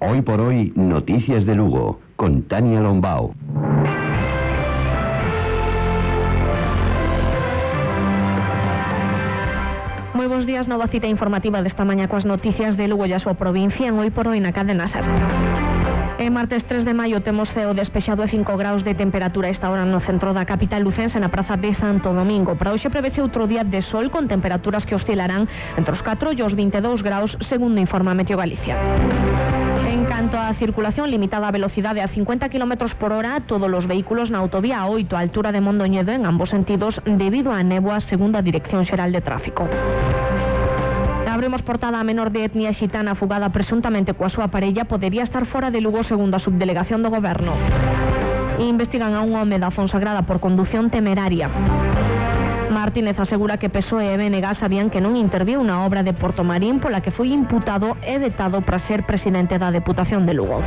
Hoy por hoy, Noticias de Lugo, con Tania Lombao. Moi bons días, nova cita informativa desta mañá coas noticias de Lugo e a súa provincia en Hoy por Hoy na cadena SER. E martes 3 de maio temos ceo despexado e 5 graus de temperatura esta hora no centro da capital lucense na praza de Santo Domingo. Para hoxe prevese outro día de sol con temperaturas que oscilarán entre os 4 e os 22 graus segundo informa Meteo Galicia cuanto á circulación, limitada a velocidade a 50 km por hora todos os vehículos na autovía 8 a altura de Mondoñedo en ambos sentidos debido á néboa segundo a Dirección Xeral de Tráfico. Abrimos portada a menor de etnia xitana fugada presuntamente coa súa parella podería estar fora de Lugo segundo a subdelegación do goberno. Investigan a un home da Fonsagrada por conducción temeraria. Martínez asegura que PSOE e BNG sabían que non interviu na obra de Porto Marín pola que foi imputado e vetado para ser presidente da Deputación de Lugo.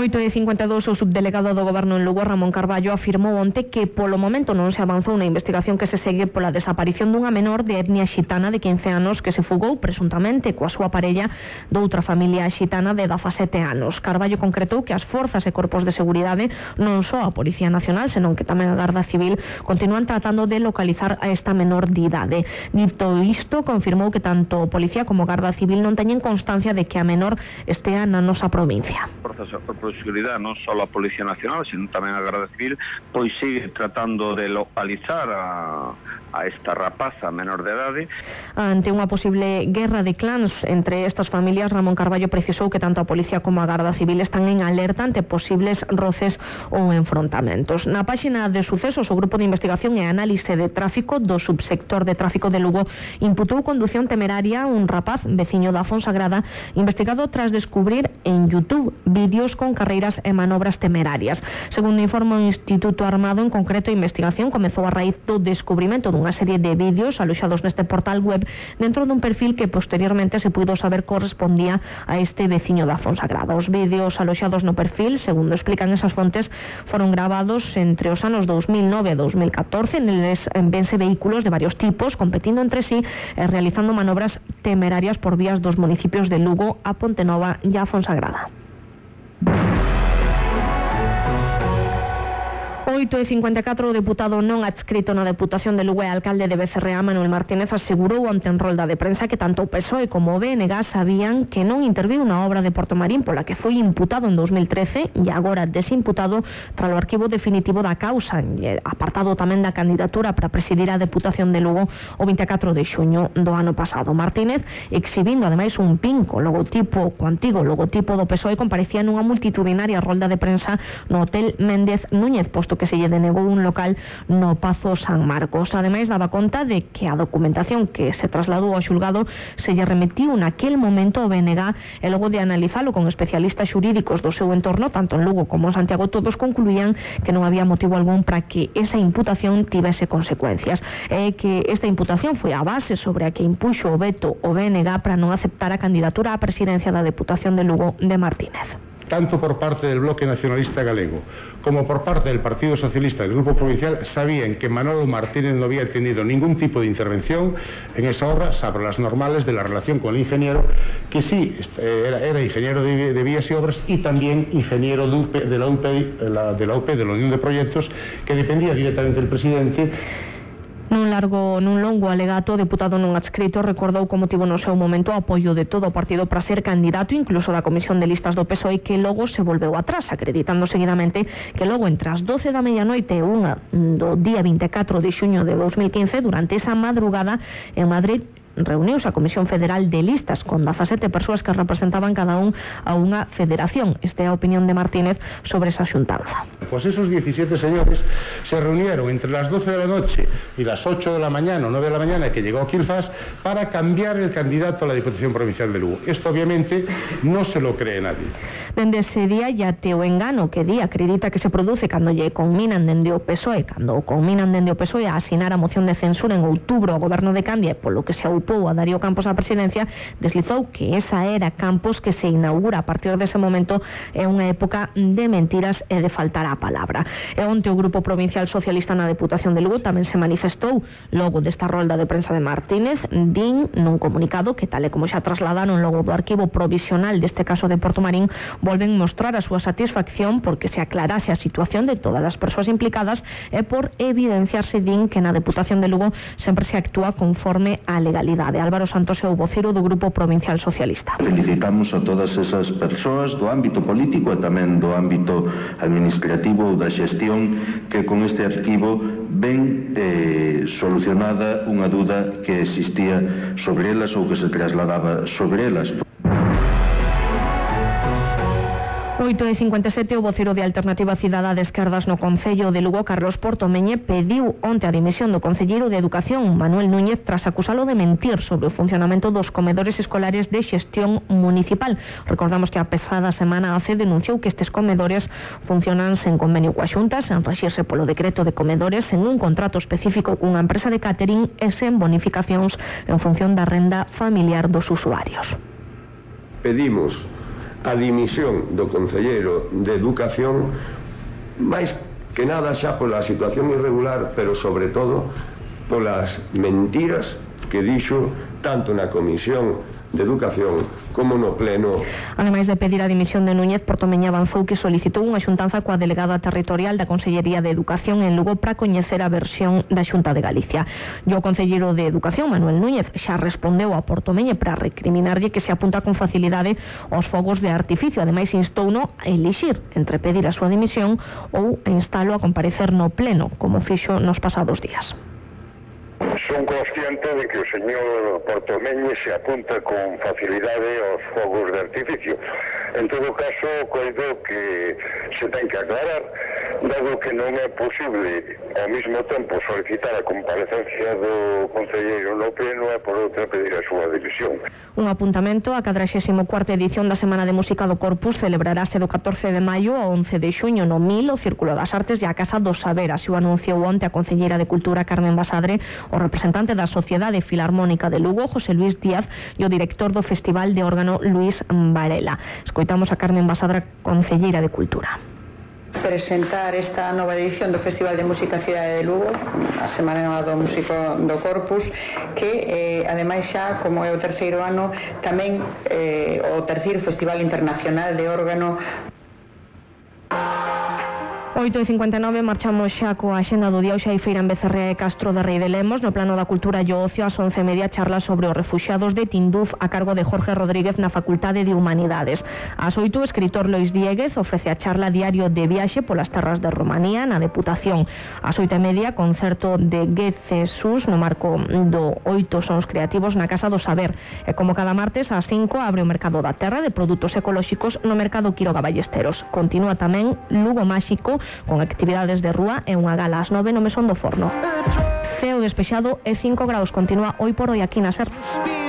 8 e 52 o subdelegado do Goberno en Lugo, Ramón Carballo, afirmou onte que polo momento non se avanzou na investigación que se segue pola desaparición dunha menor de etnia xitana de 15 anos que se fugou presuntamente coa súa parella doutra familia xitana de 17 anos. Carballo concretou que as forzas e corpos de seguridade, non só a Policía Nacional, senón que tamén a Garda Civil, continúan tratando de localizar a esta menor de idade. Dito isto, confirmou que tanto Policía como Garda Civil non teñen constancia de que a menor estea na nosa provincia. Forzas e corpos De Seguridade, non só a Policía Nacional, sino tamén a Guardia Civil, pois sigue tratando de localizar a, a esta rapaza menor de edade. Ante unha posible guerra de clans entre estas familias, Ramón Carballo precisou que tanto a Policía como a Garda Civil están en alerta ante posibles roces ou enfrontamentos. Na páxina de sucesos, o Grupo de Investigación e Análise de Tráfico do Subsector de Tráfico de Lugo imputou condución temeraria un rapaz veciño da Fonsagrada investigado tras descubrir en YouTube vídeos con carreiras e manobras temerarias. Segundo informa o Instituto Armado, en concreto, a investigación comezou a raíz do descubrimento dunha serie de vídeos aloxados neste portal web dentro dun perfil que posteriormente se puido saber correspondía a este veciño da Fonsagrada. Os vídeos aloxados no perfil, segundo explican esas fontes, foron grabados entre os anos 2009 e 2014 neles vense vehículos de varios tipos competindo entre sí e realizando manobras temerarias por vías dos municipios de Lugo a Pontenova e a Fonsagrada. 8 e 54 o deputado non adscrito na Deputación de Lugo e alcalde de Becerrea Manuel Martínez asegurou ante en rolda de prensa que tanto o PSOE como o BNG sabían que non interviu na obra de Porto Marín pola que foi imputado en 2013 e agora desimputado tras o arquivo definitivo da causa e apartado tamén da candidatura para presidir a Deputación de Lugo o 24 de xuño do ano pasado. Martínez exhibindo ademais un pinco logotipo, co antigo logotipo do PSOE comparecía nunha multitudinaria rolda de prensa no Hotel Méndez Núñez, posto que se lle denegou un local no Pazo San Marcos. Ademais, daba conta de que a documentación que se trasladou ao xulgado se lle remetiu naquel momento ao BNG e logo de analizalo con especialistas xurídicos do seu entorno, tanto en Lugo como en Santiago, todos concluían que non había motivo algún para que esa imputación tivese consecuencias. E que esta imputación foi a base sobre a que impuxo o veto o BNG para non aceptar a candidatura á presidencia da Deputación de Lugo de Martínez. Tanto por parte del bloque nacionalista galego como por parte del Partido Socialista del Grupo Provincial, sabían que Manolo Martínez no había tenido ningún tipo de intervención en esa obra, salvo las normales de la relación con el ingeniero, que sí eh, era, ingeniero de, vías y obras y también ingeniero de, la UP, de, la, de la Unión de Proyectos, que dependía directamente del presidente Nun largo, nun longo alegato, o deputado non adscrito recordou como tivo no seu momento o apoio de todo o partido para ser candidato incluso da Comisión de Listas do PSOE que logo se volveu atrás, acreditando seguidamente que logo entre as 12 da medianoite e unha do día 24 de xuño de 2015, durante esa madrugada en Madrid reuniuse a Comisión Federal de Listas con 17 persoas que representaban cada un a unha federación. Esta é a opinión de Martínez sobre esa xuntanza. Pues esos 17 señores se reunieron entre las 12 de la noche y las 8 de la mañana o 9 de la mañana que llegó Quilfas para cambiar el candidato a la Diputación Provincial de Lugo. Esto obviamente no se lo cree nadie. Dende ese día ya te o engano que di acredita que se produce cando lle conminan dende o PSOE, cando conminan dende o PSOE a asinar a moción de censura en outubro ao goberno de Candia, polo que se ocupou a Darío Campos a presidencia, deslizou que esa era Campos que se inaugura a partir dese momento é unha época de mentiras e de faltar a palabra. E onte o Grupo Provincial Socialista na Deputación de Lugo tamén se manifestou logo desta rolda de prensa de Martínez, din nun comunicado que tal e como xa trasladaron logo do arquivo provisional deste caso de Porto Marín, volven mostrar a súa satisfacción porque se aclarase a situación de todas as persoas implicadas e por evidenciarse din que na Deputación de Lugo sempre se actúa conforme á legalidade Mobilidade. Álvaro Santos é o vocero do Grupo Provincial Socialista. Felicitamos a todas esas persoas do ámbito político e tamén do ámbito administrativo ou da xestión que con este arquivo ben eh, solucionada unha duda que existía sobre elas ou que se trasladaba sobre elas. 8.57 o vocero de Alternativa Cidadá de Esquerdas no Concello de Lugo, Carlos Portomeñe, pediu onte a dimisión do Concelleiro de Educación, Manuel Núñez, tras acusalo de mentir sobre o funcionamento dos comedores escolares de xestión municipal. Recordamos que a pesada semana hace denunciou que estes comedores funcionan sen convenio coa xunta, sen faxirse polo decreto de comedores, sen un contrato específico cunha empresa de catering e sen bonificacións en función da renda familiar dos usuarios. Pedimos a dimisión do Concelleiro de Educación máis que nada xa pola situación irregular pero sobre todo polas mentiras que dixo tanto na Comisión de Educación como no Pleno. Ademais de pedir a dimisión de Núñez, Portomeña avanzou que solicitou unha xuntanza coa delegada territorial da Consellería de Educación en Lugo para coñecer a versión da Xunta de Galicia. E o Concelleiro de Educación, Manuel Núñez, xa respondeu a Portomeña para recriminarlle que se apunta con facilidade aos fogos de artificio. Ademais, instouno a elixir entre pedir a súa dimisión ou a instalo a comparecer no Pleno, como fixo nos pasados días. Son consciente de que o señor Portomeñe se apunta con facilidade aos fogos de artificio. En todo caso, coido que se ten que aclarar, dado que non é posible ao mesmo tempo solicitar a comparecencia do Concelleiro no Pleno e por outra pedir a súa división. Un apuntamento, a 44ª edición da Semana de Música do Corpus celebrarase do 14 de maio ao 11 de xuño no Mil, o Círculo das Artes e a Casa dos Saberas. E o anunciou onte a Concelleira de Cultura Carmen Basadre, o representante da Sociedade Filarmónica de Lugo, José Luis Díaz, e o director do Festival de Órgano Luis Varela. Escoitamos a Carmen Basadra, Concelleira de Cultura presentar esta nova edición do Festival de Música Cidade de Lugo a Semana do Músico do Corpus que eh, ademais xa como é o terceiro ano tamén eh, o terceiro Festival Internacional de Órgano 8.59 marchamos xa coa xenda do día. Hoxe hai feira en Becerrea e Castro de Rei de Lemos. No plano da cultura e ocio ás 11.30 charla sobre os refuxiados de Tinduf a cargo de Jorge Rodríguez na Facultade de Humanidades. Ás 8 o escritor Lois Dieguez ofrece a charla diario de viaxe polas terras de Romanía na Deputación. Ás 8.30 concerto de Gece Sus no marco do 8 sons creativos na Casa do Saber. E como cada martes ás 5 abre o mercado da terra de produtos ecolóxicos no mercado Quiroga Ballesteros. Continúa tamén Lugo Máxico con actividades de rúa e unha gala ás 9 no mesón do forno. Ceo despexado e 5 graus continúa hoy por hoy aquí na Serra.